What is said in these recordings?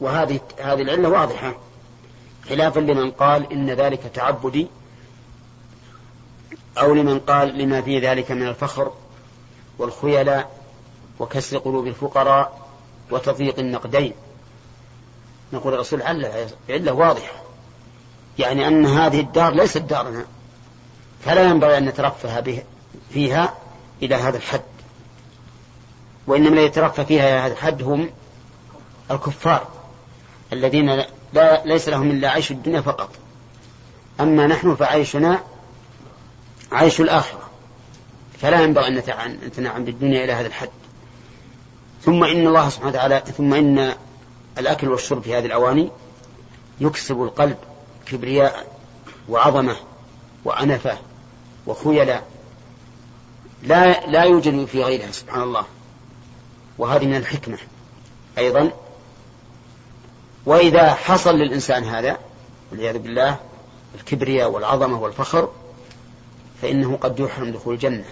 وهذه هذه العلة واضحة. خلافا لمن قال إن ذلك تعبدي أو لمن قال لما في ذلك من الفخر والخيلاء وكسر قلوب الفقراء وتضييق النقدين. نقول الرسول علة علة واضحة. يعني أن هذه الدار ليست دارنا. فلا ينبغي أن نترفه به فيها إلى هذا الحد. وإنما الذي يترفه فيها إلى هذا الحد هم الكفار. الذين لا ليس لهم إلا عيش الدنيا فقط. أما نحن فعيشنا عيش الآخرة. فلا ينبغي أن نتنعم بالدنيا إلى هذا الحد. ثم إن الله سبحانه وتعالى ثم إن الأكل والشرب في هذه الأواني يكسب القلب كبرياء وعظمة وأنفة وخيلاء. لا لا يوجد في غيرها سبحان الله. وهذه من الحكمة. أيضا وإذا حصل للإنسان هذا والعياذ بالله الكبرياء والعظمة والفخر فإنه قد يحرم دخول الجنة.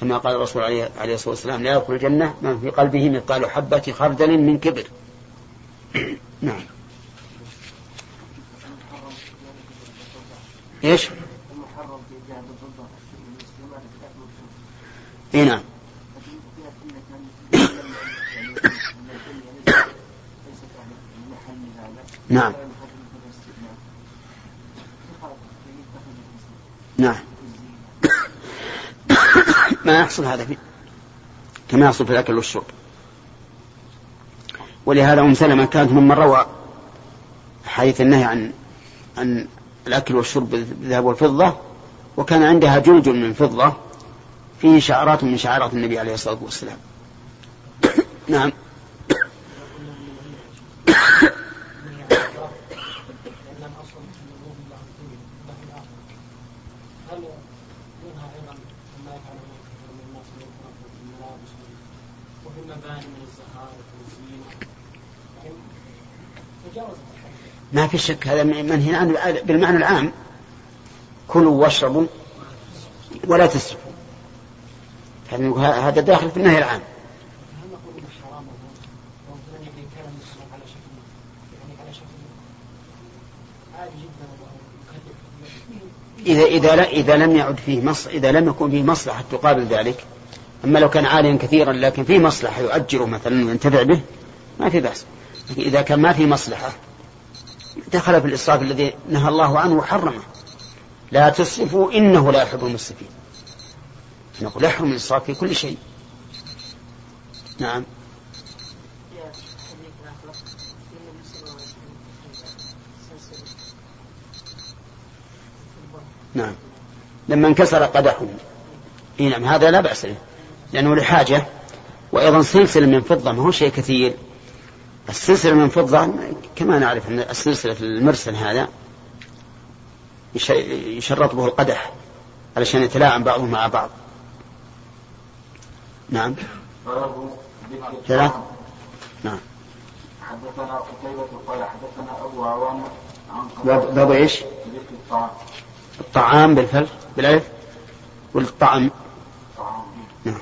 كما قال الرسول عليه الصلاة والسلام لا يدخل الجنة من في قلبه مثقال حبة خردل من كبر. نعم. إيش؟ اي نعم. نعم. نعم. ما يحصل هذا في كما يحصل في الأكل والشرب. ولهذا أم سلمة كانت ممن روى حديث النهي عن عن الأكل والشرب بالذهب والفضة وكان عندها جلج من فضة فيه شعرات من شعارات النبي عليه الصلاة والسلام. نعم. في شك هذا منهي عنه بالمعنى العام. كلوا واشربوا ولا تسرفوا. هذا داخل في النهي العام. إذا إذا لا إذا لم يعد فيه مص إذا لم يكن فيه مصلحة تقابل ذلك. أما لو كان عاليا كثيرا لكن فيه مصلحة يؤجره مثلا وينتفع به ما في بأس. إذا كان ما في مصلحة دخل في الإسراف الذي نهى الله عنه وحرمه. لا تسرفوا إنه لا يحب المسرفين. نقول يحرم الإسراف في كل شيء. نعم. نعم. لما انكسر قدحه. نعم هذا لا بأس له لأنه لحاجة وأيضا سلسلة من فضة ما هو شيء كثير. السلسلة من فضة كما نعرف أن السلسلة المرسل هذا يشرط به القدح علشان يتلاعب بعضهم مع بعض. نعم. ثلاث نعم. حدثنا قتيبة قال حدثنا أبو عوانة عن باب إيش؟ الطعام. الطعام بالفلس بالألف؟ والطعم. نعم.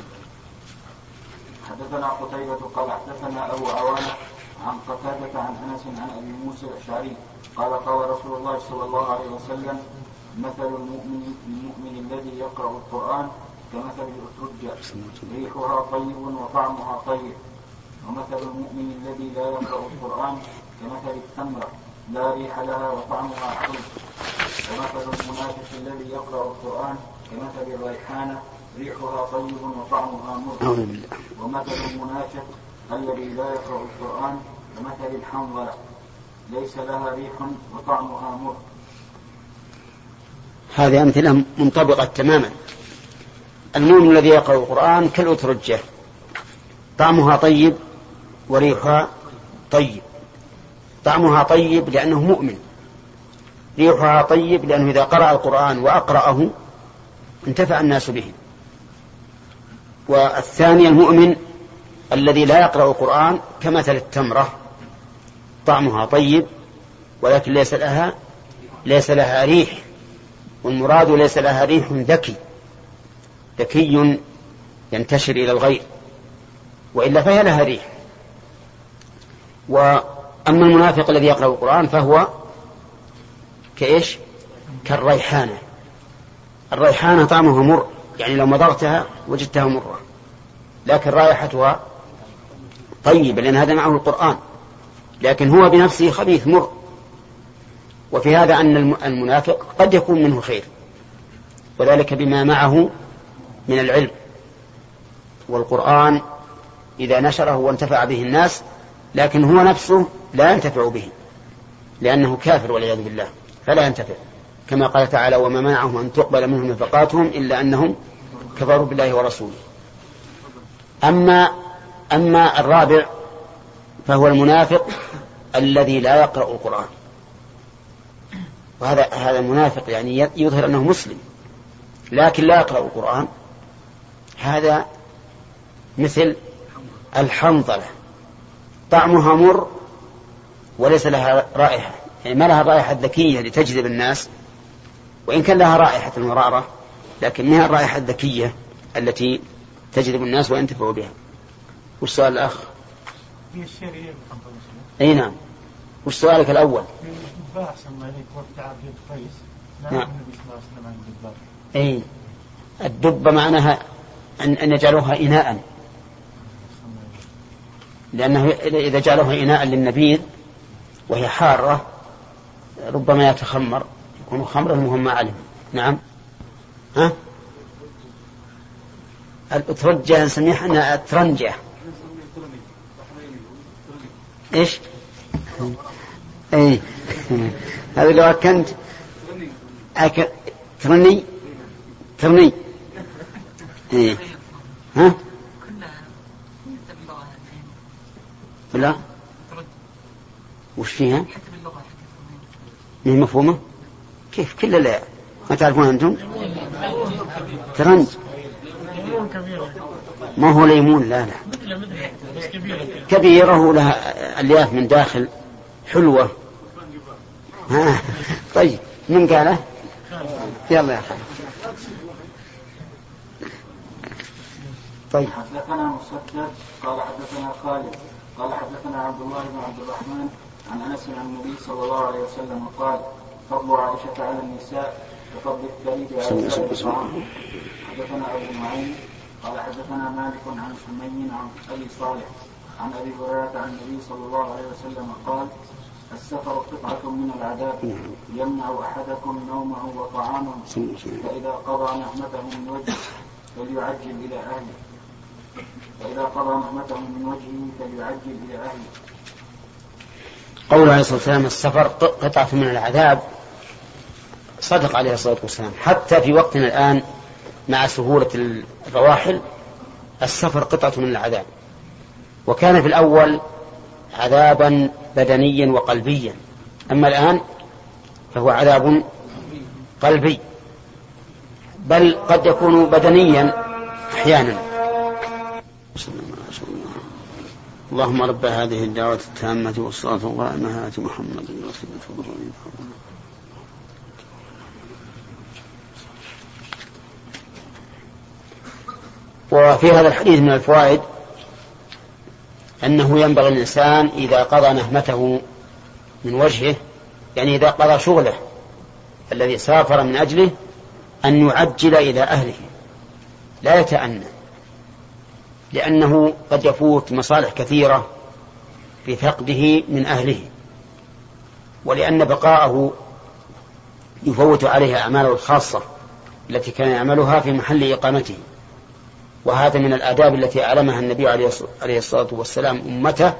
حدثنا قتيبة قال حدثنا أبو عوانة عن قتادة عن أنس عن أبي موسى الأشعري قال قال رسول الله صلى الله عليه وسلم مثل المؤمن المؤمن الذي يقرأ القرآن كمثل الأترجة ريحها طيب وطعمها طيب. ومثل المؤمن الذي لا يقرأ القرآن كمثل التمرة لا ريح لها وطعمها حلو ومثل المنافق الذي يقرأ القرآن كمثل الريحانة ريحها طيب وطعمها مر. ومثل المنافق الذي لا يقرأ القرآن كمثل الحنظلة؟ ليس لها ريح وطعمها مر. هذه أمثلة منطبقة تماما. المؤمن الذي يقرأ القرآن كالأترجة طعمها طيب وريحها طيب. طعمها طيب لأنه مؤمن. ريحها طيب لأنه إذا قرأ القرآن وأقرأه انتفع الناس به. والثاني المؤمن الذي لا يقرأ القرآن كمثل التمرة. طعمها طيب ولكن ليس لها ليس لها ريح. والمراد ليس لها ريح ذكي. ذكي ينتشر إلى الغير. وإلا فهي لها ريح. أما المنافق الذي يقرأ القرآن فهو كإيش؟ كالريحانة. الريحانة طعمها مر. يعني لو مضغتها وجدتها مرة. لكن رائحتها طيبة لأن هذا معه القرآن. لكن هو بنفسه خبيث مر. وفي هذا أن المنافق قد يكون منه خير. وذلك بما معه من العلم. والقرآن إذا نشره وانتفع به الناس لكن هو نفسه لا ينتفع به لأنه كافر والعياذ بالله. فلا ينتفع. كما قال تعالى وما منعهم أن تقبل منهم نفقاتهم إلا أنهم كفروا بالله ورسوله. أما أما الرابع فهو المنافق الذي لا يقرأ القرآن. وهذا هذا المنافق يعني يظهر أنه مسلم لكن لا يقرأ القرآن. هذا مثل الحنظلة. طعمها مر وليس لها رائحة يعني ما لها الرائحة الذكية لتجذب الناس وإن كان لها رائحة المرارة لكن ما الرائحة الذكية التي تجذب الناس وينتفعوا بها. وش سؤال الأخ أي نعم. وش سؤالك الأول. نعم. أي. الدبة معناها أن, أن يجعلوها إناء. لأنه إذا جعلوها إناء للنبيذ وهي حارة ربما يتخمر يكون خمرا وهم ما علم. نعم. ها؟ الأترجة نسميها إحنا الترنجة إيش؟ اي هذا لو كنت أك... ترني ترني إيه ها؟ لا وش فيها؟ هي مفهومة؟ كيف كل لا ما تعرفون أنتم؟ ترنج ما هو ليمون لا لا. كبيرة ولها ألياف من داخل حلوة. ها. طيب من قاله؟ يلا يا خالد طيب. حدثنا مسدد قال حدثنا خالد قال حدثنا عبد الله بن عبد الرحمن عن أنس عن النبي صلى الله عليه وسلم قال فضل عائشة على النساء وفضل الثريد على الطعام حدثنا أبو معين قال حدثنا مالك عن سمي عن أبي صالح عن أبي هريرة عن النبي صلى الله عليه وسلم قال السفر قطعة من العذاب يمنع أحدكم نومه وطعامه فإذا قضى نعمته من وجهه فليعجل إلى أهله. فإذا قضى نعمته من وجهه فليعجل إلى أهله. قول عليه الصلاة والسلام السفر قطعة من العذاب صدق عليه الصلاة والسلام. حتى في وقتنا الآن مع سهولة الرواحل السفر قطعة من العذاب. وكان في الأول عذابا بدنيا وقلبيا. أما الآن فهو عذاب قلبي. بل قد يكون بدنيا أحيانا. اللهم رب هذه الدعوة التامة والصلاة القائمة آت محمد وسيلة وفي هذا الحديث من الفوائد أنه ينبغي الإنسان إذا قضى نهمته من وجهه يعني إذا قضى شغله الذي سافر من أجله أن يعجل إلى أهله. لا يتأنى لأنه قد يفوت مصالح كثيرة بفقده من أهله. ولأن بقاءه يفوت عليه أعماله الخاصة التي كان يعملها في محل إقامته. وهذا من الآداب التي أعلمها النبي عليه الصلاة والسلام أمته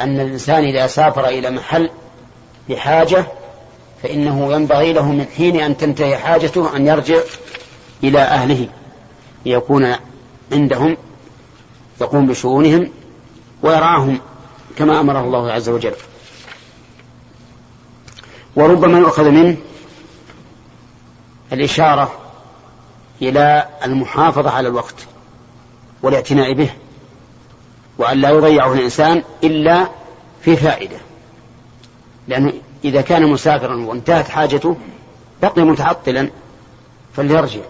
أن الإنسان إذا سافر إلى محل بحاجة فإنه ينبغي له من حين أن تنتهي حاجته أن يرجع إلى أهله ليكون عندهم يقوم بشؤونهم ويرعاهم كما أمره الله عز وجل. وربما يؤخذ منه الإشارة إلى المحافظة على الوقت. والاعتناء به وأن لا يضيعه الإنسان إلا في فائدة. لأنه إذا كان مسافرا وانتهت حاجته بقي متعطلا فليرجع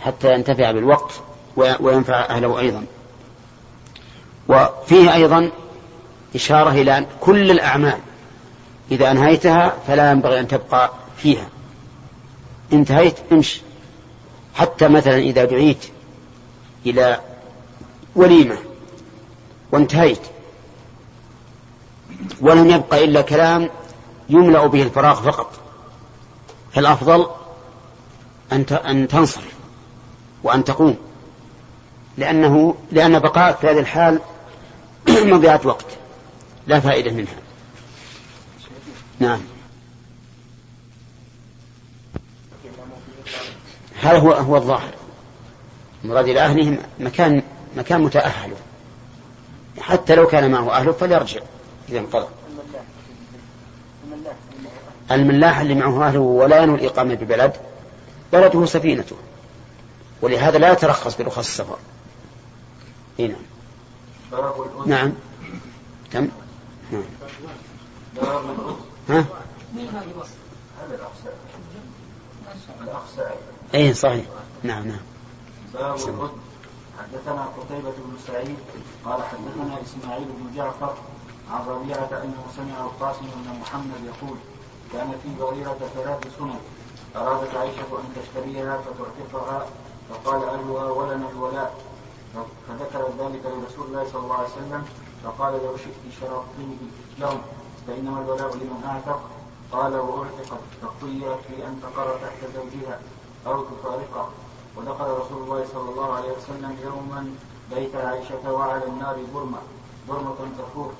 حتى ينتفع بالوقت وينفع أهله أيضا. وفيه أيضا إشارة إلى كل الأعمال إذا أنهيتها فلا ينبغي أن تبقى فيها. انتهيت امش. حتى مثلا إذا دعيت إلى وليمة. وانتهيت. ولم يبقى إلا كلام يملأ به الفراغ فقط. فالأفضل أن أن تنصرف وأن تقوم. لأنه لأن بقاءك في هذه الحال مضيعة وقت. لا فائدة منها. نعم. هذا هو هو الظاهر. مراد إلى أهلهم مكان مكان متأهل. حتى لو كان معه أهله فليرجع إذا انقضى. الملاح اللي معه أهله ولا ينوي الإقامة ببلد بلده سفينته. ولهذا لا يترخص برخص السفر. هنا نعم. كم؟ نعم. ها؟ إي صحيح. نعم نعم. حدثنا قتيبة بن سعيد قال حدثنا إسماعيل بن جعفر عن ربيعة أنه سمع القاسم بن محمد يقول كان في بريرة ثلاث سنن أرادت عائشة أن تشتريها فتعتقها فقال أهلها ولنا الولاء. فذكر ذلك لرسول الله صلى الله عليه وسلم فقال لو شئت شرطتني لهم فإنما الولاء لمن أعتق. قال وأعتقت فقيت في أن تقر تحت زوجها أو تفارقه ودخل رسول الله صلى الله عليه وسلم يوما بيت عائشة وعلى النار برمة برمة تفور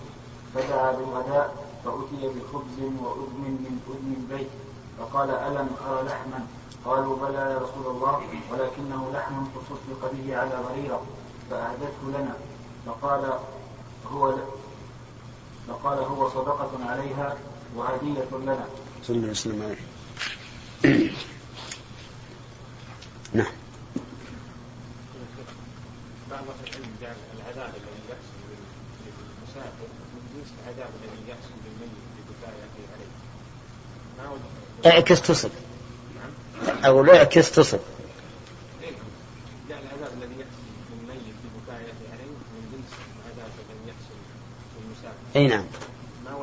فدعا بالغداء فأتي بخبز وأذن من أذن البيت. فقال ألم أرى لحما؟ قالوا بلى يا رسول الله ولكنه لحم تصدق به على غريرة فأهدته لنا. فقال هو فقال هو صدقة عليها وهدية لنا. صلى الله عليه وسلم نعم بعض العلم جعل العذاب الذي يحصل للمسافر من جنس العذاب الذي يحصل للميت ببكائه عليه. ما وجه اعكس تصب أو لا اعكس تصب العذاب الذي يحصل للميت عليه من جنس العذاب الذي يحصل للمسافر أي نعم. ما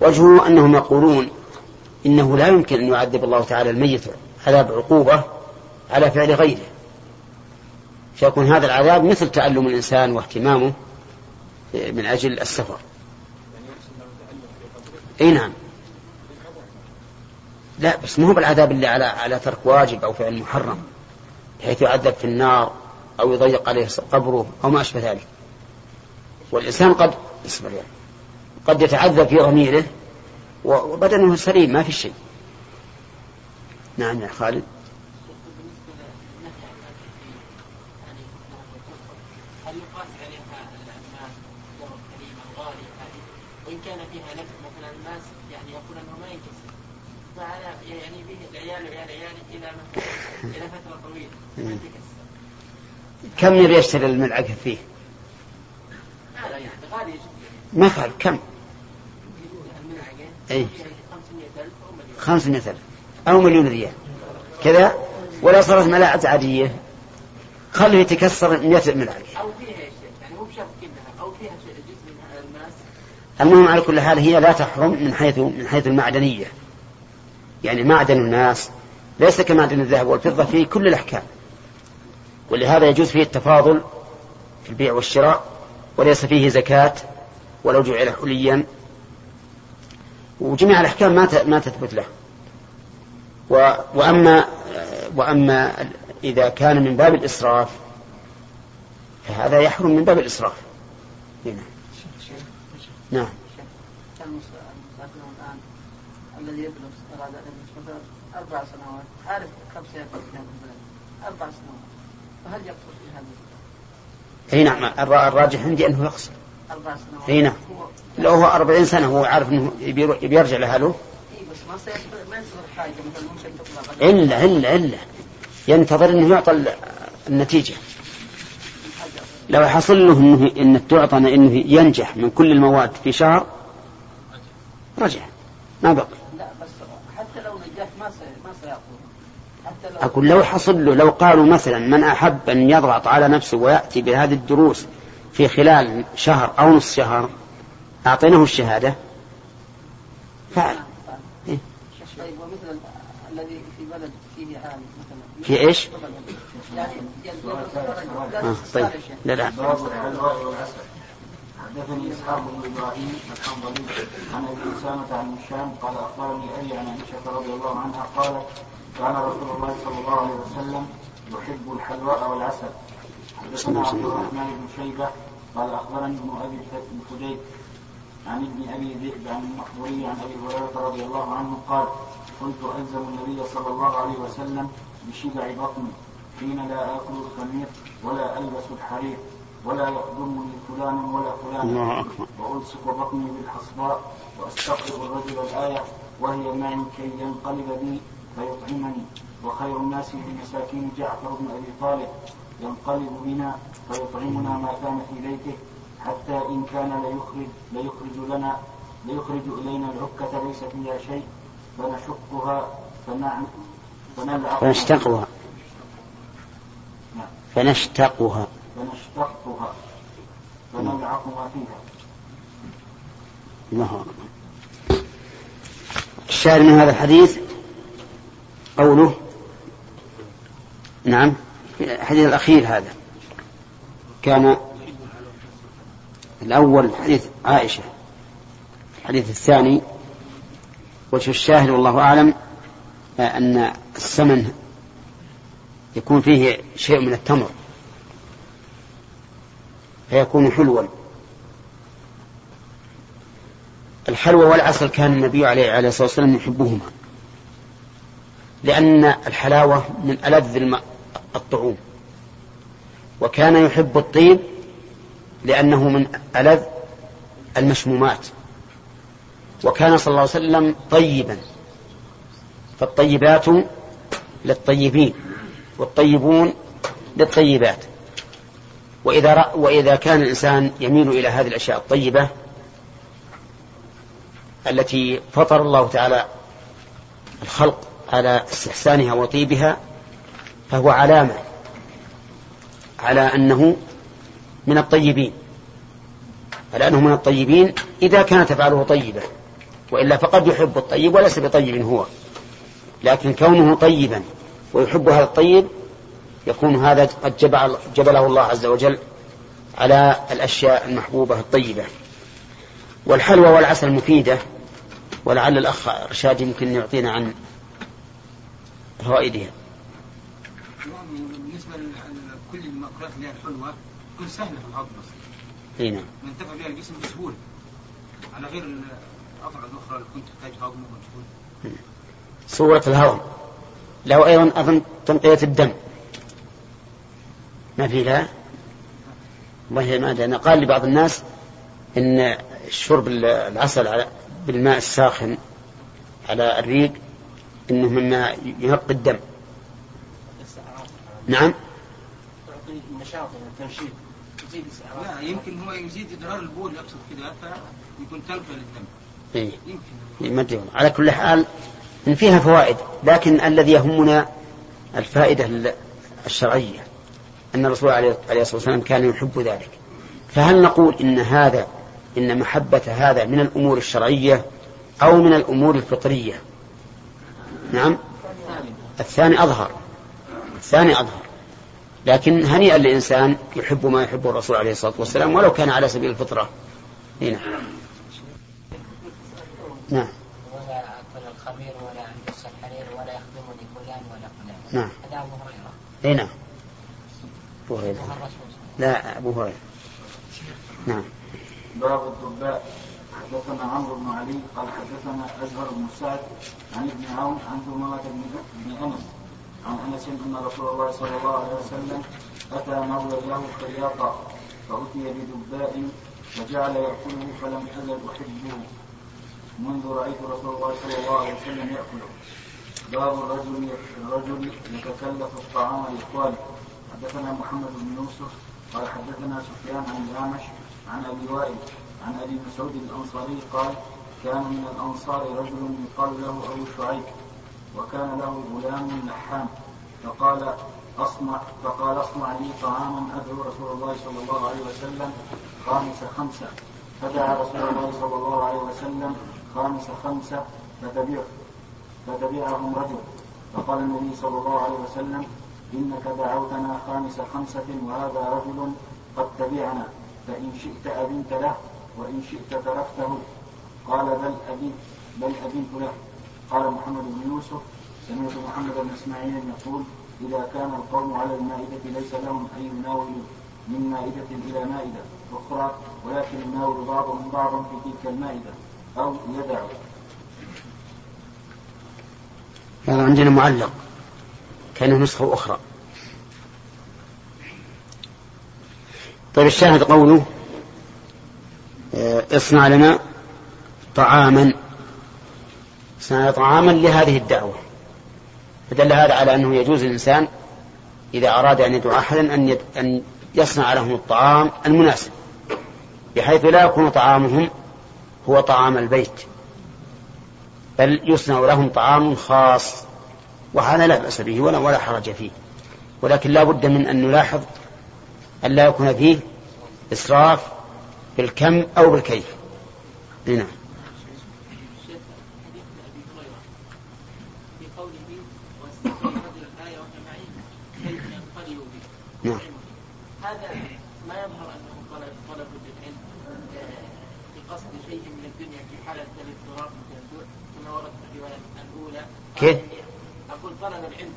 وجه وجهه أنهم يقولون إنه لا يمكن أن يعذب الله تعالى الميت. عذاب عقوبة على فعل غيره. فيكون هذا العذاب مثل تعلم الإنسان واهتمامه من أجل السفر. أي نعم. لا بس مو بالعذاب اللي على على ترك واجب أو فعل محرم بحيث يعذب في النار أو يضيق عليه قبره أو ما أشبه ذلك. والإنسان قد يعني قد يتعذب في ضميره وبدنه سليم ما في شيء. نعم يا خالد. هل يقاس عليها الماس الكريمه الغاليه هذه وإن كان فيها نفس مثلا الماس يعني يقول أنه ما ينكسر فعلى يعني به العيال وعيال عياله إلى إلى فترة طويلة. ما تكسر كم يبي يشتري الملعقة فيه؟ يعني غالي ما قال كم؟ الملعقة أي. 500000 أو مليون. خمسمائة ألف أو مليون ريال. كذا؟ ولا صارت ملاعق عادية. خليه يتكسر مئة ملعقة. أو فيها شيء يعني مو بشرط كلها أو فيها شيء. المهم على كل حال هي لا تحرم من حيث من حيث المعدنية. يعني معدن الناس ليس كمعدن الذهب والفضة في كل الأحكام. ولهذا يجوز فيه التفاضل في البيع والشراء وليس فيه زكاة ولو جعل حليا. وجميع الأحكام ما ما تثبت له. وأما وأما إذا كان من باب الإسراف فهذا يحرم من باب الإسراف. هنا. نعم. الذي يبلغ مثلا أربع سنوات. عارف كم في البلد. أربع سنوات. فهل يقصر في هذه أي نعم. الر- الراجح عندي أنه يقصر أربع سنوات. أي نعم. لو هو أربعين سنة. هو عارف إنه يبي يرو- يبي يرجع لأهله. إيه بس ما سيصبر ما يصبر حاجة مثلا ممكن تطلع غدا. إلا إلا إلا. ينتظر إنه يعطى ال- النتيجة. حاجة لو حصل له إنه ان تعطى إنه ينجح من كل المواد في شهر رجع. ما بقي لا بس حتى لو نجح ما أقول لو حصل له لو قالوا مثلا من أحب أن يضغط على نفسه ويأتي بهذه الدروس في خلال شهر أو نصف شهر أعطيناه الشهادة؟ فعل. إيه؟ طيب ومثل الذي في بلد فيه عام مثلا؟ في إيش؟ يعني آه طيب. لا لا. حدثني إسحاق بن إبراهيم الحنظلي عن أبي أسامة عن هشام قال أخبرني أبي عن عائشة رضي الله عنها قالت كان رسول الله صلى الله عليه وسلم يحب الحلواء والعسل. حدثنا عبد الرحمن بن شيبة قال أخبرني ابن أبي الفديك عن ابن أبي ذئب عن المحضوري عن أبي هريرة رضي الله عنه قال كنت ألزم النبي صلى الله عليه وسلم بشبع بطني. حين لا آكل الخمير ولا ألبس الحرير ولا يخدمني فلان ولا فلان. وألصق بطني بالحصباء واستقرض الرجل الآية وهي معي كي ينقلب بي فيطعمني وخير الناس للمساكين جعفر بن أبي طالب ينقلب بنا فيطعمنا ما كان في بيته حتى إن كان ليخرج ليخرج لنا ليخرج إلينا العكة ليس فيها شيء فنشقها فنعم فنلعقها فنشتقها. فنشتقها. فنشتقها. فنلعق ما فيها. الله أكبر الشاهد من هذا الحديث قوله نعم الحديث الأخير هذا كان الأول حديث عائشة الحديث الثاني وجه الشاهد والله أعلم أن السمن يكون فيه شيء من التمر. فيكون حلوا. الحلوى والعسل كان النبي عليه الصلاة والسلام يحبهما. لأن الحلاوة من ألذ الطعوم. وكان يحب الطيب لأنه من ألذ المشمومات. وكان صلى الله عليه وسلم طيبا. فالطيبات للطيبين. والطيبون للطيبات. وإذا رأ وإذا كان الإنسان يميل إلى هذه الأشياء الطيبة التي فطر الله تعالى الخلق على استحسانها وطيبها فهو علامة على أنه من الطيبين. على أنه من الطيبين إذا كانت أفعاله طيبة وإلا فقد يحب الطيب وليس بطيب هو لكن كونه طيبا ويحب هذا الطيب يكون هذا قد جبل جبله الله عز وجل على الأشياء المحبوبة الطيبة. والحلوى والعسل مفيدة ولعل الأخ رشاد يمكن يعطينا عن فوائدها. يعني بالنسبة لكل المأكولات اللي هي الحلوه تكون سهلة في الهضم بس. هنا ينتفع بها الجسم بسهولة. على غير الأطعمة الأخرى اللي كنت تحتاج هضم ومجهود صورة الهضم له أيضا أظن تنقية الدم. ما في لا. ما أدري أنا قال لبعض الناس إن شرب العسل على بالماء الساخن على الريق إنه مما ينقي الدم. نعم؟ تعطي نشاط تزيد السعرات لا يمكن هو يزيد إدرار البول يقصد كذا فيكون تنقيه للدم. إيه. يمكن. ما أدري. على كل حال إن فيها فوائد لكن الذي يهمنا الفائدة الشرعية أن الرسول عليه الصلاة والسلام كان يحب ذلك. فهل نقول إن هذا إن محبة هذا من الأمور الشرعية أو من الأمور الفطرية؟ نعم. الثاني أظهر. الثاني أظهر. لكن هنيئا للإنسان يحب ما يحب الرسول عليه الصلاة والسلام ولو كان على سبيل الفطرة. هنا. نعم. الخمير ولا ألبس الحرير ولا يخدمني فلان ولا فلان. نعم. هذا أبو هريرة. اي نعم. أبو هريرة. لا أبو هريرة. نعم. باب الدباء حدثنا عمرو بن علي قال حدثنا أزهر بن سعد عن ابن عون عن ثمامة بن بن أنس عن أنس أن رسول الله صلى الله عليه وسلم أتى مولى له خياطا فأتي بدباء فجعل يأكله فلم أزل أحبه. منذ رأيت رسول الله صلى الله عليه وسلم ياكله باب الرجل الرجل يتكلف الطعام لاخوانه حدثنا محمد بن يوسف قال حدثنا سفيان عن الاعمش عن أبي وائل عن أبي مسعود الأنصاري قال كان من الأنصار رجل يقال له أبو شعيب وكان له غلام لحام. فقال اصنع فقال أصنع لي طعاما أدعو رسول الله صلى الله عليه وسلم خامس خمسة. فدعا رسول الله صلى الله عليه وسلم خامس خمسة فتبع فتبعهم رجل. فقال النبي صلى الله عليه وسلم إنك دعوتنا خامس خمسة وهذا رجل قد تبعنا. فإن شئت أذنت له وإن شئت تركته. قال بل أذنت بل أذنت له. قال محمد بن يوسف سمعت محمد بن إسماعيل يقول إذا كان القوم على المائدة ليس لهم أن يناولوا من مائدة إلى مائدة أخرى ولكن يناول بعضهم بعضا في تلك المائدة. أو يدعو هذا عندنا معلق كأنه نسخة أخرى. طيب الشاهد قوله آه، اصنع لنا طعاما. اصنع طعاما لهذه الدعوة. فدل هذا على أنه يجوز للإنسان إذا أراد أن يدعو أحدا أن أن يصنع لهم الطعام المناسب بحيث لا يكون طعامهم هو طعام البيت بل يصنع لهم طعام خاص وهذا لا بأس به ولا ولا حرج فيه. ولكن لا بد من أن نلاحظ أن لا يكون فيه إسراف بالكم أو بالكيف. نعم هذا ما يظهر انه طلب طلب للعلم بقصد شيء من الدنيا في حاله الاضطراب مثل الجوع كما ورد في الروايه الاولى كيف؟ أقول طلب العلم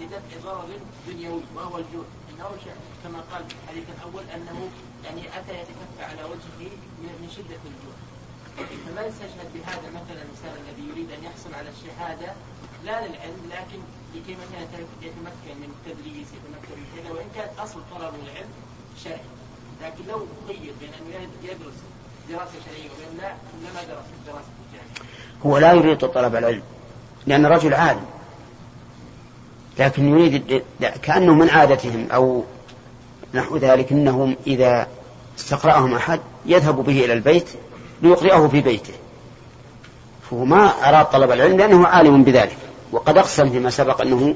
لدفع ضرر دنيوي وهو الجوع. إنه كما قال في الحديث الأول أنه يعني أتى يتكفى على وجهه من شدة الجوع. فما يستشهد بهذا مثلا الانسان الذي يريد أن يحصل على الشهادة لا للعلم لكن لكي مثلا يتمكن من التدريس يتمكن من كذا وإن كان أصل طلب العلم شرعي. لكن لو خير بين ان يدرس دراسة شرعية وبين لا لما درس الجامعة هو لا يريد طلب العلم. لأن رجل عالم. لكن يريد كأنه من عادتهم أو نحو ذلك أنهم إذا استقرأهم أحد يذهب به إلى البيت ليقرئه في بيته. فهو ما أراد طلب العلم لأنه عالم بذلك. وقد أقسم فيما سبق أنه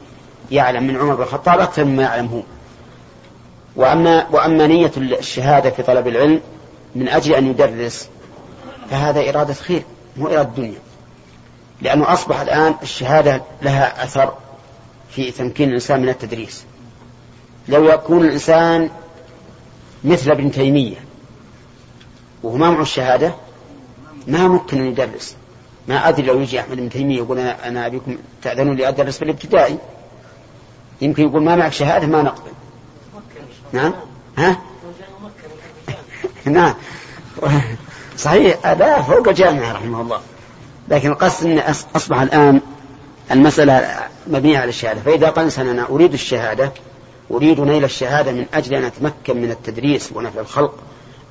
يعلم من عمر بن الخطاب أكثر مما يعلم هو وأما, وأما نية الشهادة في طلب العلم من أجل أن يدرس فهذا إرادة خير مو إرادة دنيا. لأنه أصبح الآن الشهادة لها أثر في تمكين الإنسان من التدريس. لو يكون الإنسان مثل ابن تيمية وهو ما معه الشهادة ما ممكن أن يدرس. ما أدري لو يجي أحمد بن تيمية يقول أنا, أنا أبيكم تأذنوا لي أدرس في الابتدائي. يمكن يقول ما معك شهادة ما نقبل. نعم؟ ها؟ نعم. صحيح لا فوق الجامعة رحمه الله. لكن القصد أن أصبح الآن المسألة مبنية على الشهادة. فإذا قال إنسان أنا أريد الشهادة أريد نيل الشهادة من أجل أن أتمكن من التدريس ونفع الخلق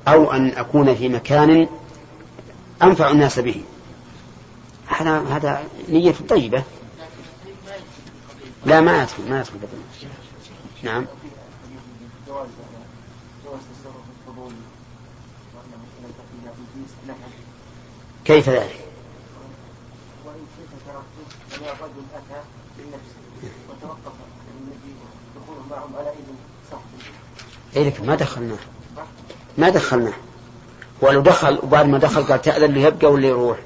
أو أن أكون في مكان أنفع الناس به. هذا هذا نية طيبة. لا ما يدخل ما يدخل نعم. كيف ذلك؟ رجل أتى بنفسه وتوقف النبي دخوله معهم على اذن صاحبه. اي لكن ما دخلناه. ما دخلناه. ولو دخل وبعد ما دخل قال تأذن لي يبقى ولا يروح؟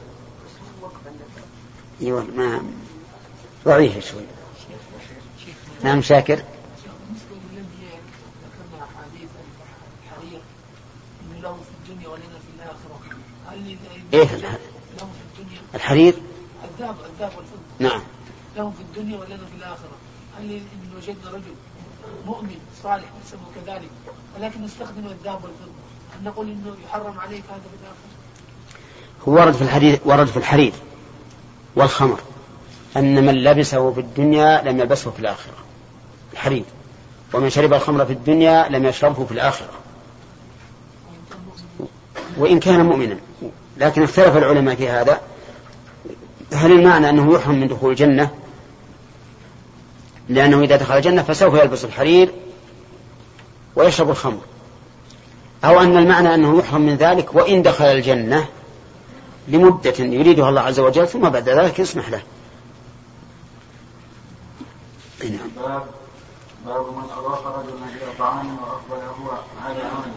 أيوه ما ضعيف شوي. نعم شاكر. إيه الحرير الذهب الذهب والفضة نعم. لهم في الدنيا ولنا في الآخرة. هل إن وجدنا رجل مؤمن صالح نحسبه كذلك ولكن نستخدم الذهب والفضة هل نقول إنه يحرم عليك هذا في الآخرة؟ هو ورد في الحديث ورد في الحرير والخمر أن من لبسه في الدنيا لم يلبسه في الآخرة. الحرير. ومن شرب الخمر في الدنيا لم يشربه في الآخرة. وإن كان مؤمنا. لكن اختلف العلماء في هذا. هل المعنى أنه يحرم من دخول الجنة؟ لأنه إذا دخل الجنة فسوف يلبس الحرير ويشرب الخمر. أو أن المعنى أنه يحرم من ذلك وإن دخل الجنة لمدة يريدها الله عز وجل ثم بعد ذلك يسمح له. نعم. باب من أضاف رجلا إلى طعام وأقبل هو على عمله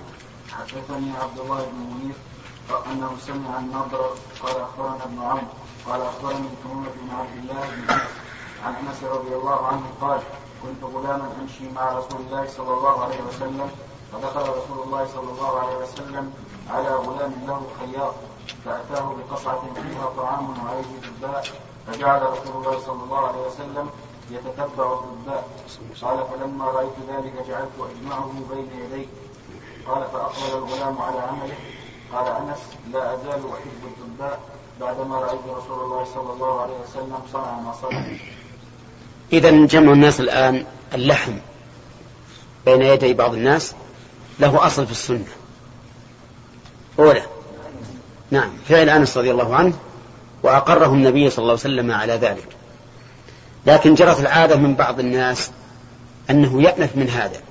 حدثني عبد الله بن منير انه سمع النضر قال أخبرنا ابن عمرو. قال أخبرني محمد بن عبد الله بن انس عن أنس رضي الله عنه قال كنت غلاما أمشي مع رسول الله صلى الله عليه وسلم فدخل رسول الله صلى الله عليه وسلم على غلام له خياط فأتاه بقصعة فيها طعام وعليه دباء فجعل رسول الله صلى الله عليه وسلم يتتبع الدباء. قال فلما رأيت ذلك جعلت أجمعه بين يدي. قال فأقبل الغلام على عمله. قال أنس لا أزال أحب الدباء. بعدما رأيت رسول الله صلى الله عليه وسلم صنع ما صنع. إذا جمع الناس الآن اللحم بين يدي بعض الناس له أصل في السنة. أولى. نعم فعل أنس رضي الله عنه وأقره النبي صلى الله عليه وسلم على ذلك. لكن جرت العادة من بعض الناس أنه يأنف من هذا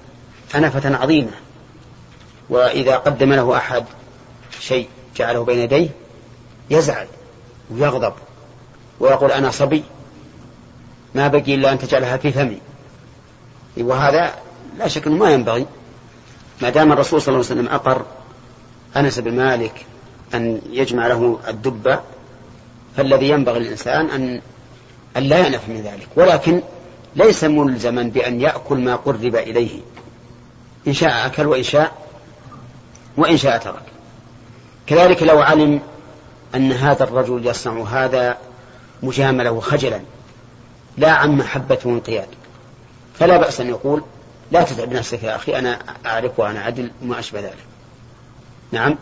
أنفة عظيمة. وإذا قدم له أحد شيء جعله بين يديه يزعل. ويغضب ويقول أنا صبي. ما بقي إلا أن تجعلها في فمي. وهذا لا شك أنه ما ينبغي. ما دام الرسول صلى الله عليه وسلم أقر أنس بن مالك أن يجمع له الدبة فالذي ينبغي للإنسان أن أن لا ينف من ذلك. ولكن ليس ملزما بأن يأكل ما قرب إليه. إن شاء أكل وإن شاء وإن شاء ترك. كذلك لو علم أن هذا الرجل يصنع هذا مجاملة وخجلا. لا عن محبة وانقياد. فلا بأس أن يقول لا تتعب نفسك يا أخي أنا أعرف وأنا عدل وما أشبه ذلك. نعم.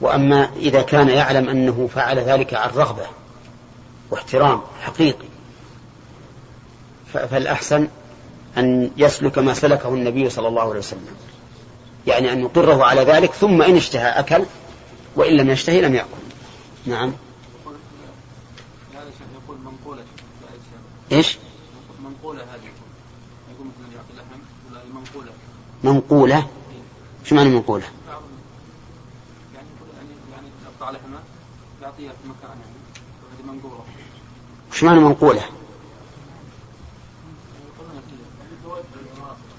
وأما إذا كان يعلم أنه فعل ذلك عن رغبة واحترام حقيقي فالأحسن أن يسلك ما سلكه النبي صلى الله عليه وسلم. يعني أن يقره على ذلك ثم إن اشتهى أكل وإن لم يشتهي لم يأكل. نعم. يقول منقولة. إيش؟ منقولة هذه يقول. مثلا يعطي لحم ولا منقولة. منقولة؟ شو معنى منقولة؟ يعني يعني يعني يقطع لحمة يعطيها في مكان يعني. منقولة. شو معنى منقولة؟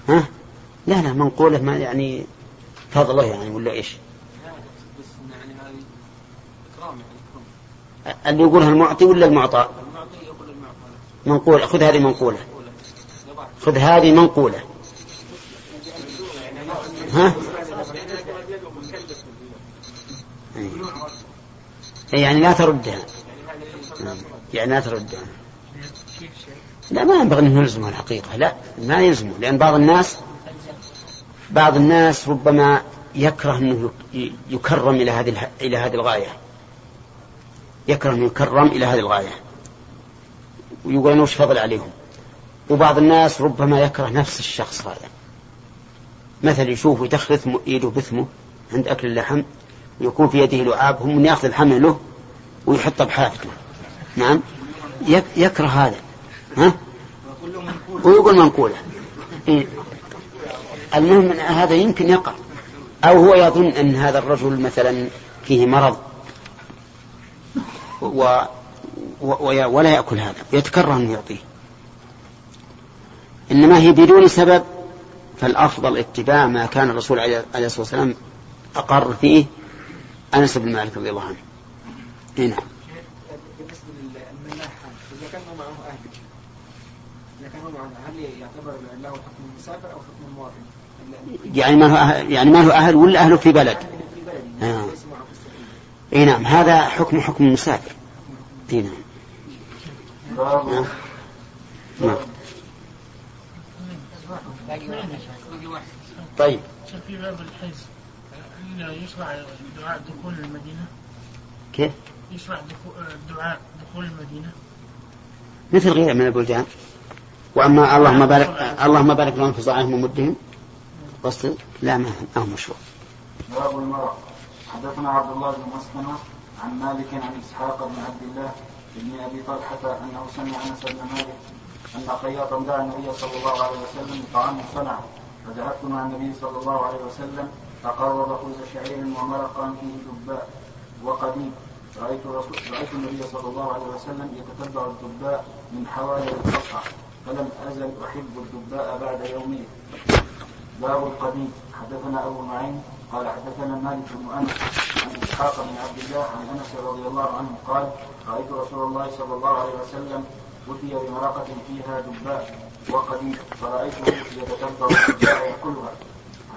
ها؟ لا لا منقولة ما يعني فضله يعني ولا إيش بس يعني هذه إكرام يعني إكرام اللي يقولها المعطي ولا المعطى؟ منقولة. خذ هذه منقولة. خذ هذه منقولة. ها. أي يعني لا تردها. يعني لا تردها. لا ما ينبغي أن نلزمه الحقيقة. لا ما يلزمه. لأن بعض الناس بعض الناس ربما يكره أنه يكرم إلى هذه إلى هذه الغاية. يكره يكرم إلى هذه الغاية. ويقول أنه وش فضل عليهم؟ وبعض الناس ربما يكره نفس الشخص هذا. مثل يشوف يدخل يده بثمه عند أكل اللحم ويكون في يده لعاب هم من يأخذ الحمل له ويحطه بحافته نعم؟ يك- يكره هذا. ها؟ ويقول منقولة. إيه. المهم هذا يمكن يقع. أو هو يظن أن هذا الرجل مثلا فيه مرض و ولا يأكل هذا ويتكره أنه يعطيه إنما هي بدون سبب فالأفضل اتباع ما كان الرسول عليه الصلاة والسلام أقر فيه أنس بن مالك رضي الله عنه نعم بالنسبة إذا كان معه أهل إذا كان معه يعتبر له حكم المسافر أو حكم المواطن؟ يعني ما هو أهل يعني ما هو أهل ولا أهله في بلد آه. ليس معه في السعودية إي نعم هذا حكم حكم المسافر إي نعم. نعم. واحد طيب. في باب الحج هل يشرع دعاء دخول المدينة؟ كيف؟ يشرع دعاء دخول المدينة؟ مثل غيره من البلدان. وأما اللهم بارك اللهم بارك لهم في صاعهم ومدهم. قصد لا ما هو مشروع باب المرأة حدثنا عبد الله بن مسلمة عن مالك عن إسحاق بن عبد الله بن أبي طلحة أنه سمع أنس بن مالك أن خياطا دعا النبي صلى الله عليه وسلم بطعام صنعه. فذهبت مع النبي صلى الله عليه وسلم فقرب خبز شعير ومرقا فيه دباء وقديم. رأيت رسول رأيت النبي صلى الله عليه وسلم يتتبع الدباء من حوالي القصعة فلم أزل أحب الدباء بعد يومئذ باب القديم. حدثنا أبو نعيم قال حدثنا مالك بن أنس عن إسحاق بن عبد الله عن أنس رضي الله عنه قال رأيت رسول الله صلى الله عليه وسلم اتي بمرقه فيها دباء وقديد فرأيته يتتبع الدباء ياكلها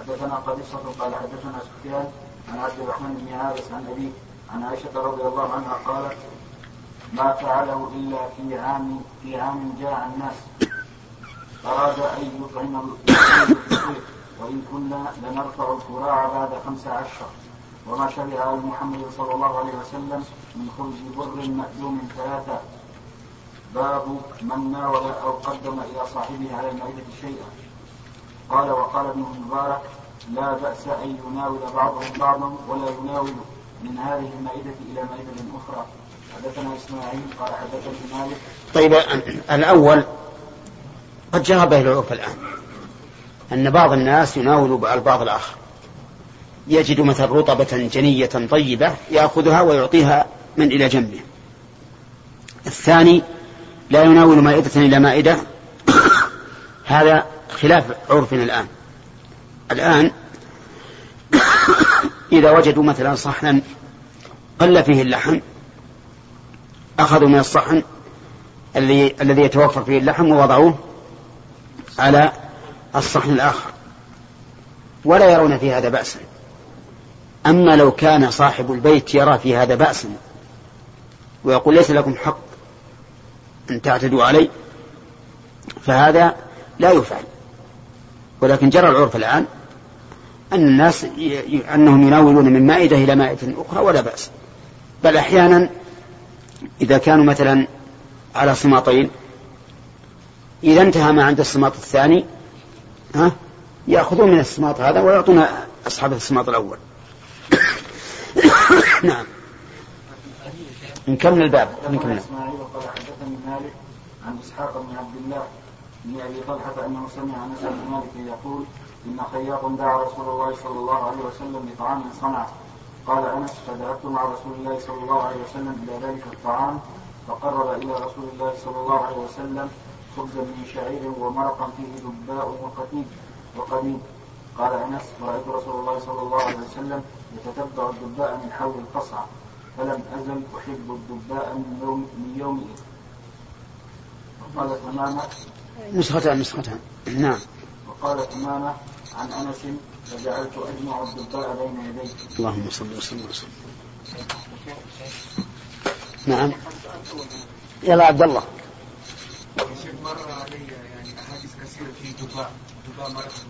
حدثنا قبيصة قال حدثنا سفيان عن عبد الرحمن بن عابس عن أبيه عن عائشة رضي الله عنها قالت ما فعله إلا في عام في عام جاع الناس. أراد أن يطعم وإن كنا لنرفع الكراع بعد خمس عشر. وما شبع آل محمد صلى الله عليه وسلم من خبز بر مألوم ثلاثة. باب من ناول أو قدم إلى صاحبه على المائدة شيئا. قال وقال ابن المبارك لا بأس أن يناول بعضهم بعضا ولا يناول من هذه المائدة إلى مائدة أخرى. حدثنا إسماعيل قال حدثني مالك. طيب الأول قد جرى به العرف الآن. أن بعض الناس يناول البعض الآخر. يجد مثلا رطبة جنية طيبة يأخذها ويعطيها من إلى جنبه. الثاني لا يناول مائدة إلى مائدة. هذا خلاف عرفنا الآن. الآن إذا وجدوا مثلا صحنا قل فيه اللحم أخذوا من الصحن الذي الذي يتوفر فيه اللحم ووضعوه على الصحن الآخر. ولا يرون في هذا بأسا أما لو كان صاحب البيت يرى في هذا بأسا ويقول ليس لكم حق أن تعتدوا علي فهذا لا يفعل. ولكن جرى العرف الآن أن الناس. أنهم يناولون من مائدة إلى مائدة أخرى ولا بأس. بل أحيانا إذا كانوا مثلا على صماطين إذا انتهى ما عند الصماط الثاني ها؟ يأخذون من الصماط هذا ويعطون أصحاب الصماط الأول. نعم. نكمل الباب نكمل إسماعيل حدثني مالك عن إسحاق بن عبد الله بن أبي طلحة أنه سمع أنس بن مالك يقول إن خياط دعا رسول الله صلى الله عليه وسلم بطعام صنعه قال أنس فذهبت مع رسول الله صلى الله عليه وسلم إلى ذلك الطعام فقرب إلى رسول الله صلى الله عليه وسلم خبزا من شعير ومرقا فيه دباء وقتيب وقديم قال أنس رأيت رسول الله صلى الله عليه وسلم يتتبع الدباء من حول القصعة فلم أزل أحب الدباء من يوم من يومئذ وقال تماما نسختان نسختان. نعم. وقال تماما عن أنس فجعلت أجمع الدباء بين يدي اللهم صل وسلم وسلم. نعم. يلا عبد الله. شيخ علي يعني في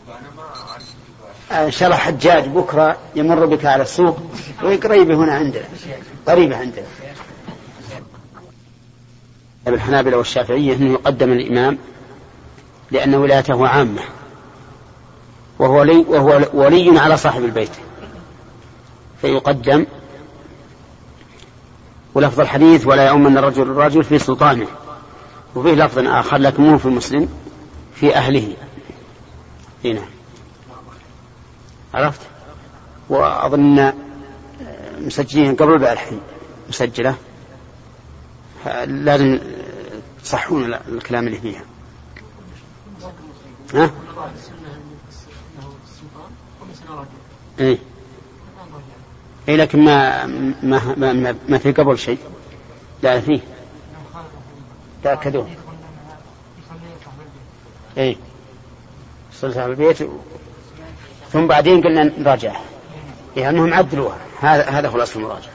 أنا ما أعرف ان شاء الله حجاج بكرة يمر بك على السوق وقريبة هنا عندنا قريبة عندنا. الحنابلة والشافعية أنه يقدم الإمام لأن ولايته عامة. وهو ولي, وهو ولي على صاحب البيت. فيقدم ولفظ الحديث ولا يؤمن الرجل الرجل في سلطانه. وفيه لفظ آخر لكن مو في مسلم في أهله. هنا عرفت؟ وأظن مسجلين قبل بقى الحين؟ مسجلة. لازم تصحون الكلام اللي فيها. ها؟ إيه إي لكن ما ما ما, ما في قبل شيء. لا فيه. تأكدون اي صلت على البيت. ثم بعدين قلنا نراجع. إيه أنهم عدلوها. هذا هذا الأصل المراجعة.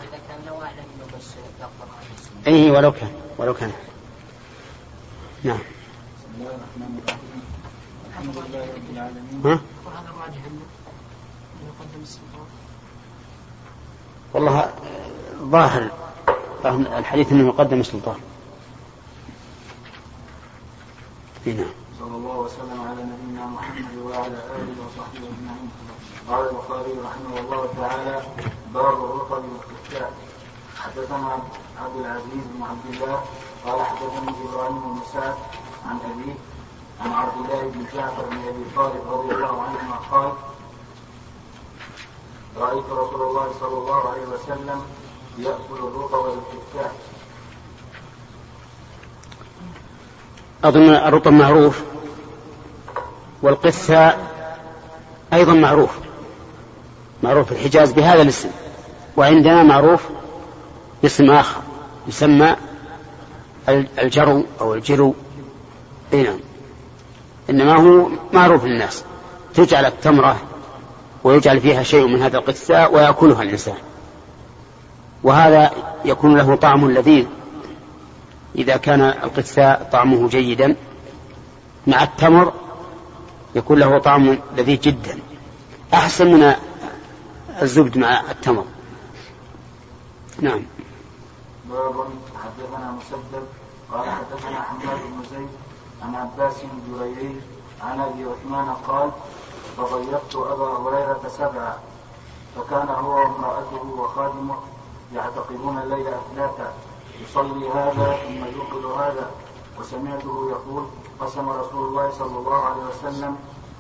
اي ولو كان ولو كان. نعم. والله ظاهر ظاهر الحديث إنه يقدم السلطان اي نعم. صلى الله وسلم على نبينا محمد وعلى آله وصحبه أجمعين. قال البخاري رحمه الله تعالى باب الرطب والاستفتاء حدثنا عبد العزيز بن عبد الله قال حدثني إبراهيم بن سعد عن ابيه عن عبد الله بن جعفر بن أبي طالب رضي الله عنهما قال رأيت رسول الله صلى الله عليه وسلم يأكل الرطب والاستفتاء أظن الرطب معروف والقثة أيضا معروف معروف في الحجاز بهذا الاسم وعندنا معروف باسم آخر يسمى الجرو أو الجرو. أي نعم. إنما هو معروف للناس. تجعل التمرة ويجعل فيها شيء من هذا القثاء ويأكلها الإنسان. وهذا يكون له طعم لذيذ. إذا كان القثاء طعمه جيدا مع التمر يكون له طعم لذيذ جدا. أحسن من الزبد مع التمر. نعم. باب حدثنا مسدد قال حدثنا حماد بن زيد عن عباس بن جريري عن أبي عثمان قال فضيقت أبا هريرة سبعا فكان هو وامرأته وخادمه يعتقدون الليل أثلاثا يصلي هذا ثم يوقظ هذا. وسمعته يقول قسم رسول الله صلى الله عليه وسلم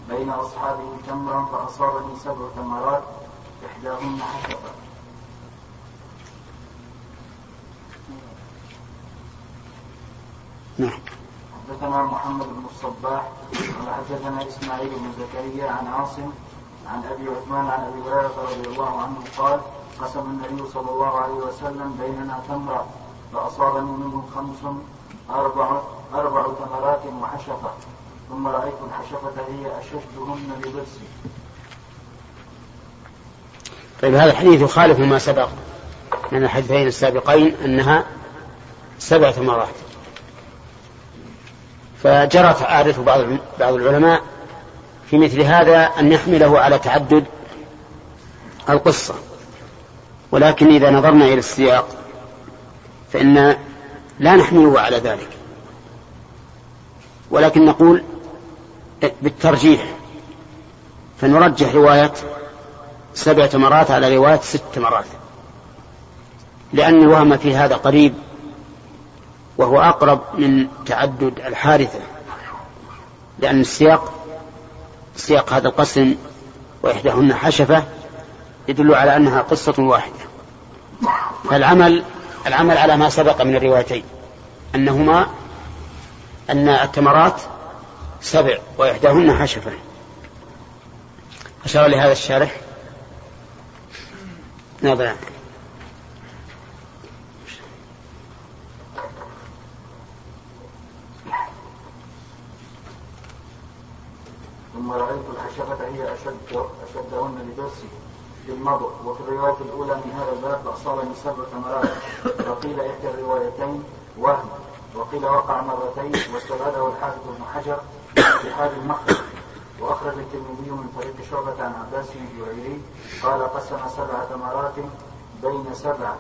بين أصحابه تمرا فأصابني سبع تمرات إحداهن حشفه نعم. حدثنا محمد بن الصباح قال حدثنا إسماعيل بن زكريا عن عاصم عن أبي عثمان عن أبي هريرة رضي الله عنه قال قسم النبي صلى الله عليه وسلم بيننا تمرا فأصابني منه خمس أربع أربع تمرات وحشفة ثم رأيت الحشفة هي أشدهن بضرسي. طيب هذا الحديث يخالف ما سبق من الحديثين السابقين أنها سبع تمرات فجرت عادة بعض بعض العلماء في مثل هذا أن يحمله على تعدد القصة ولكن إذا نظرنا إلى السياق فإن لا نحمله على ذلك. ولكن نقول بالترجيح فنرجح رواية سبع تمرات على رواية ست تمرات. لأن الوهم في هذا قريب وهو أقرب من تعدد الحارثة لأن السياق سياق هذا القسم وإحداهن حشفة يدل على أنها قصة واحدة. فالعمل العمل على ما سبق من الروايتين. أنهما أن التمرات سبع وإحداهن حشفة أشار لهذا الشارح؟ نظرا ثم رأيت الحشفة هي أشد أشدهن بدرسي في المضغ وفي الرواية الأولى من هذا الباب أصابني سبع ثمرات وقيل إحدى الروايتين وهم. وقيل وقع مرتين واستبعده الحافظ ابن حجر في حال المخرج وأخرج الترمذي من طريق شعبة عن عباس بن جريري قال قسم سبع ثمرات بين سبع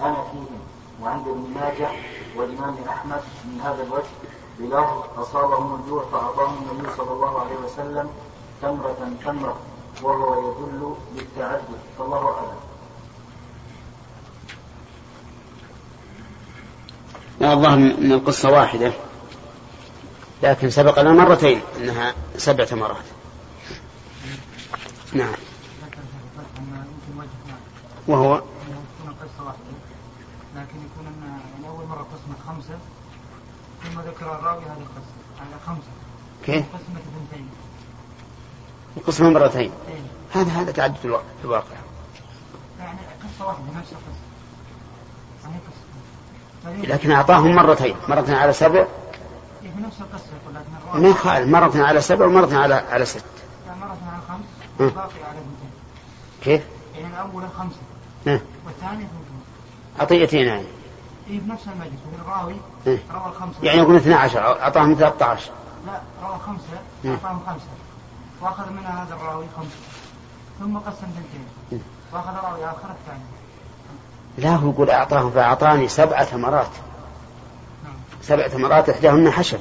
أنا فيهم وعند ابن ماجه والإمام أحمد من هذا الوجه بلفظ أصابهم الجوع فأعطاهم النبي صلى الله عليه وسلم تمرة تمرة. وهو يدل بالتعدد فالله أعلم. الظاهر ان القصة واحدة. لكن سبق لنا مرتين إنها سبع تمرات نعم. وهو؟ واحدة لكن يكون أن يعني أول مرة قسمة خمسة ثم ذكر الراوي هذه القصة على خمسة. كيف؟ قسمة اثنتين القسمة مرتين. إيه. هذا هذا تعدد الوا- الواقع. يعني قصة واحدة نفس فهي- لكن أعطاهم مرتين. مرة على سبع. إيه، نفس القصة يقول ما يخالف. مرة على سبع ومرة على على ست. مرة على خمس. والباقي على اثنتين كيف؟ يعني الأول خمسة ها. والثاني عطيتين يعني. إيه بنفس المجلس. الراوي إيه. روى خمسة يعني يقول 12 أعطاهم 13 لا روى خمسة مم. أعطاهم خمسة. وأخذ منها هذا الراوي خمسة. ثم قسم مم. ثنتين وأخذ راوي آخر الثاني. لا هو يقول أعطاهم فأعطاني سبع تمرات نعم. سبع تمرات إحداهن حشفة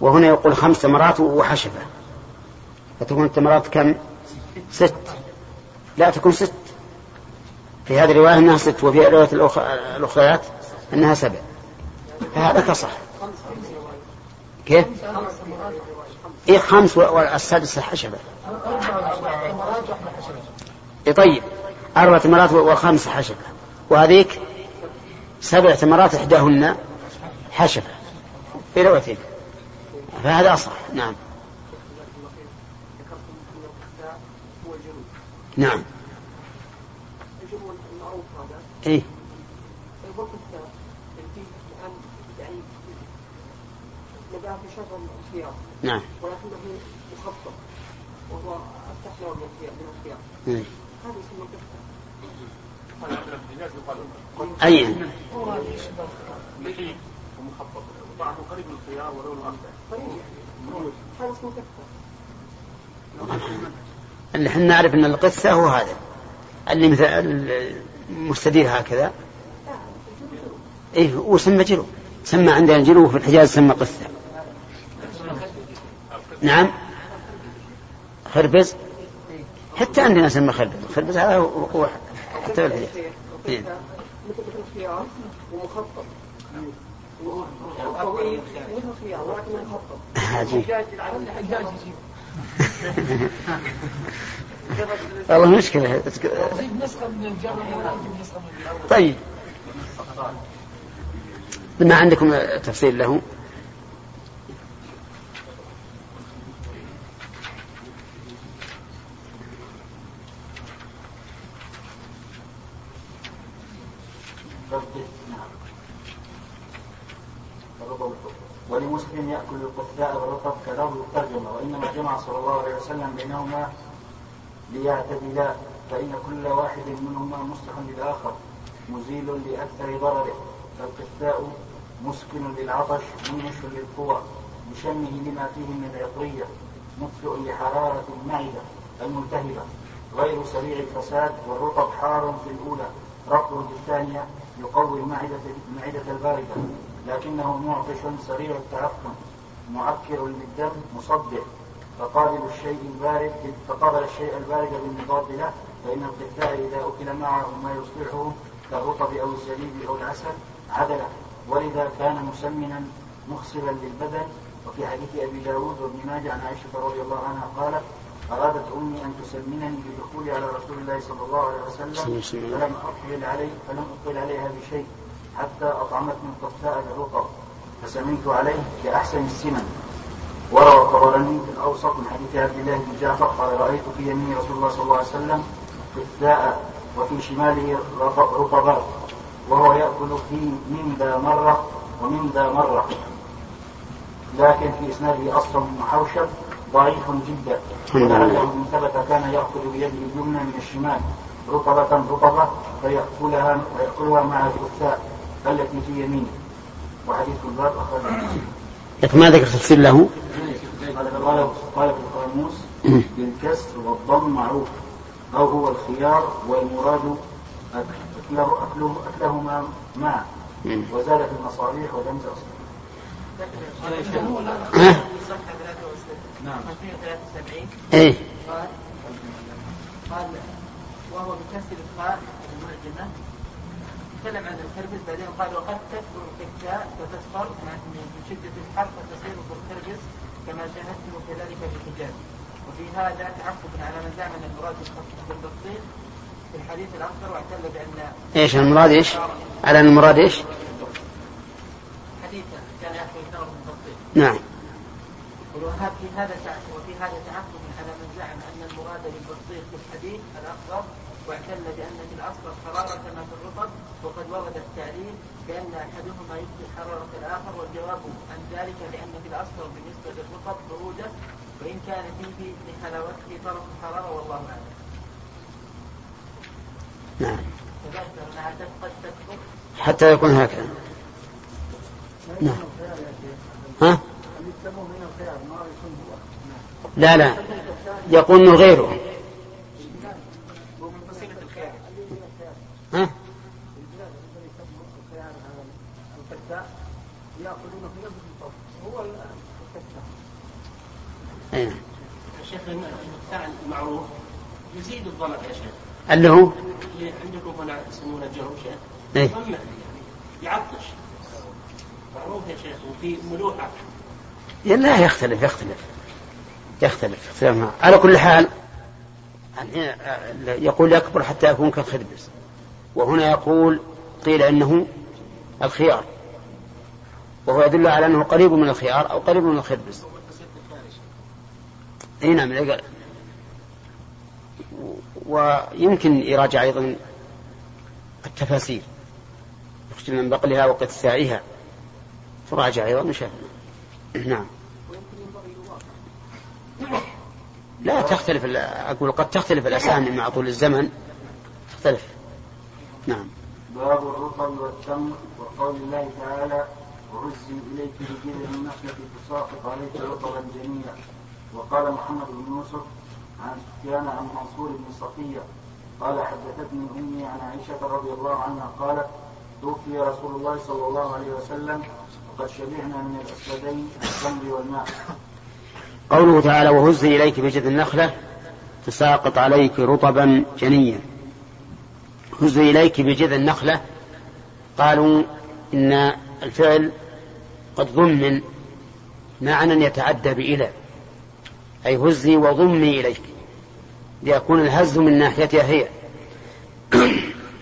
وهنا يقول خمس تمرات وحشفة فتكون التمرات كم؟ ست. لا تكون ست. في هذه الرواية أنها ست وفي الرواية الأخ- الأخريات أنها سبع. فهذا كصح. كيف؟ إيه خمس والسادسة حشفة إيه طيب. أربع تمرات وخمس حشفة وهذيك سبع تمرات إحداهن حشفة في روايتين فهذا أصح. نعم. نعم. إيه. الوقت يعني في الخيار نعم. ولكنه مخفف وهو أفتح له من الخيار. إيه. هذا يسمى أي نحيف ومخفف وطعمه قريب من الخيار ولونه طيب هذا اسمه اللي إحنا نعرف إن القثة هو هذا. اللي مثل المستدير هكذا. إيه وسمى جلو سمى عندنا جلو في الحجاز سمى قثة نعم. خربز؟ حتى عندنا سمى خربز. خربز هذا هو حتى في إيه. يجيب والله مشكلة. طيب. ما عندكم تفصيل له ولمسلم يأكل والرطب كلام الترجمة وإنما جمع صلى الله عليه وسلم بينهما ليعتدلا فإن كل واحد منهما مصلح للآخر مزيل لأكثر ضرره فالقثاء مسكن للعطش منش للقوى بشمه لما فيه من العطرية مطفئ لحرارة المعدة الملتهبة غير سريع الفساد والرطب حار في الأولى رطب في الثانية يقوي المعدة المعدة الباردة لكنه معطش سريع التعفن معكر للدم مصدع. فقابل الشيء البارد فقابل الشيء البارد بالمضاد له فإن القثاء إذا أكل معه ما يصلحه كالرطب أو الزبيب أو العسل عدله. ولذا كان مسمنا مخصبا للبدن. وفي حديث أبي داود وابن ماجه عن عائشة رضي الله عنها قالت أرادت أمي أن تسمنني بدخولي على رسول الله صلى الله عليه وسلم فلم أقبل علي فلم أقبل عليها بشيء حتى أطعمتني القثاء بالرطب فسمنت عليه كأحسن السمن وروى الطبراني في الأوسط من حديث عبد الله بن جعفر قال رأيت في يمين رسول الله صلى الله عليه وسلم قثاء وفي شماله رط- رطبات وهو يأكل في من ذا مرة ومن ذا مرة. لكن في إسناده أصل محوشب ضعيف جدا. لله. ولعله إن ثبت كان يأخذ بيده اليمنى من الشمال رطبة رطبة فيأكلها ويأكلها مع الكثاء التي في يمينه. وحديث الباب أخرجه لكن ما ذكر تفسير له؟ قال قال في القاموس بالكسر والضم معروف. أو هو الخيار والمراد أكله أكله أكلهما معا مم. وزاد في المصابيح ولم تصل ها؟ صفحة 73 نعم. 573 إيه. قال قال وهو بكسر الخاء المعجمة. تكلم عن الكربس بعدين قال وقد تكبر الكتاء وتصفر مع من شدة الحر فتصير بالكربس كما شاهدتم كذلك في الحجاز. وفي هذا تعقب على من زعم ان المراد بالبطيخ في الحديث الاخضر واعتل بأن إيش المراد إيش؟ على المراد إيش؟ حديثا كان البطيخ نعم. وهذا في هذا وفي هذا تعقب على من زعم أن المراد بالبطيخ في الحديث الاخضر واعتل بأن في الاصفر حرارة كما في الرطب وقد ورد التعليل بأن أحدهما يبقي حرارة الآخر والجواب عن ذلك لأن في الاصفر بالنسبة للرطب بروده وإن كان فيه لحلاوته طرف الحرارة والله أعلم. نعم. حتى يكون هكذا. نعم. ها؟ لا لا. يقول إنه غيره. ها؟ نعم. الشيخ المعروف يزيد يا شيخ. اللي هو؟ اللي عندكم هنا يسمونه شيخ. إيه. ظمأ يعني يعطش. معروف يا شيخ وفي ملوحة. لا يختلف يختلف. يختلف. اختلاف. على كل حال يقول يكبر حتى يكون كالخربز وهنا يقول قيل إنه الخيار. وهو يدل على أنه قريب من الخيار أو قريب من الخربز أي نعم. ويمكن يراجع أيضا التفاسير. يخشى من بقلها وقتسائها تراجع أيضا إن شاء الله. نعم. لا تختلف أقول قد تختلف الأسامي مع طول الزمن. تختلف. نعم. باب الرطب والتمر وقول الله تعالى وهزي إليك بجذع النخلة تساقط عليك رطبا جنيا وقال محمد بن يوسف عن سفيان عن منصور بن صفية قال حدثتني أمي عن عائشة رضي الله عنها قالت توفي رسول الله صلى الله عليه وسلم وقد شبعنا من الأسودين التمر والماء. قوله تعالى وهزي إليك بجذع النخلة تساقط عليك رطبا جنيا. هزي إليك بجذع النخلة قالوا إن الفعل قد ضمن معنى يتعدى بإلى أي هزي وضمي إليك ليكون الهز من ناحيتها هي.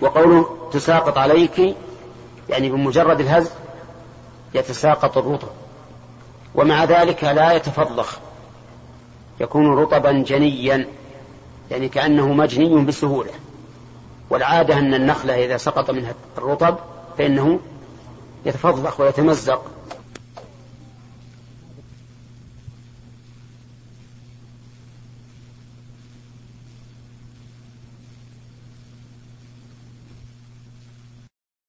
وقوله تساقط عليك يعني بمجرد الهز يتساقط الرطب. ومع ذلك لا يتفضخ. يكون رطبا جنيا يعني كأنه مجني بسهولة. والعادة أن النخلة إذا سقط منها الرطب فإنه يتفضخ ويتمزق.